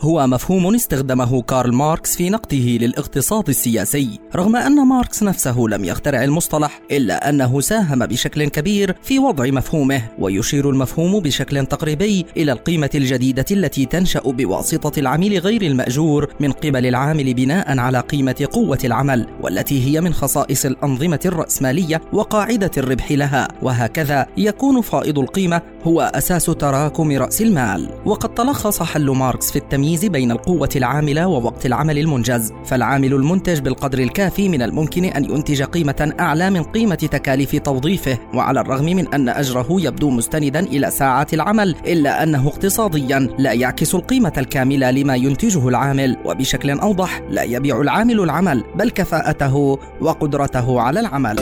هو مفهوم استخدمه كارل ماركس في نقده للاقتصاد السياسي رغم أن ماركس نفسه لم يخترع المصطلح إلا أنه ساهم بشكل كبير في وضع مفهومه ويشير المفهوم بشكل تقريبي إلى القيمة الجديدة التي تنشأ بواسطة العمل غير المأجور من قبل العامل بناء على قيمة قوة العمل والتي هي من خصائص الأنظمة الرأسمالية وقاعدة الربح لها وهكذا يكون فائض القيمة هو أساس تراكم رأس المال. وقد تلخص حل ماركس في التمييز التمييز بين القوة العاملة ووقت العمل المنجز، فالعامل المنتج بالقدر الكافي من الممكن أن ينتج قيمة أعلى من قيمة تكاليف توظيفه، وعلى الرغم من أن أجره يبدو مستندا إلى ساعات العمل، إلا أنه اقتصاديا لا يعكس القيمة الكاملة لما ينتجه العامل، وبشكل أوضح لا يبيع العامل العمل بل كفاءته وقدرته على العمل.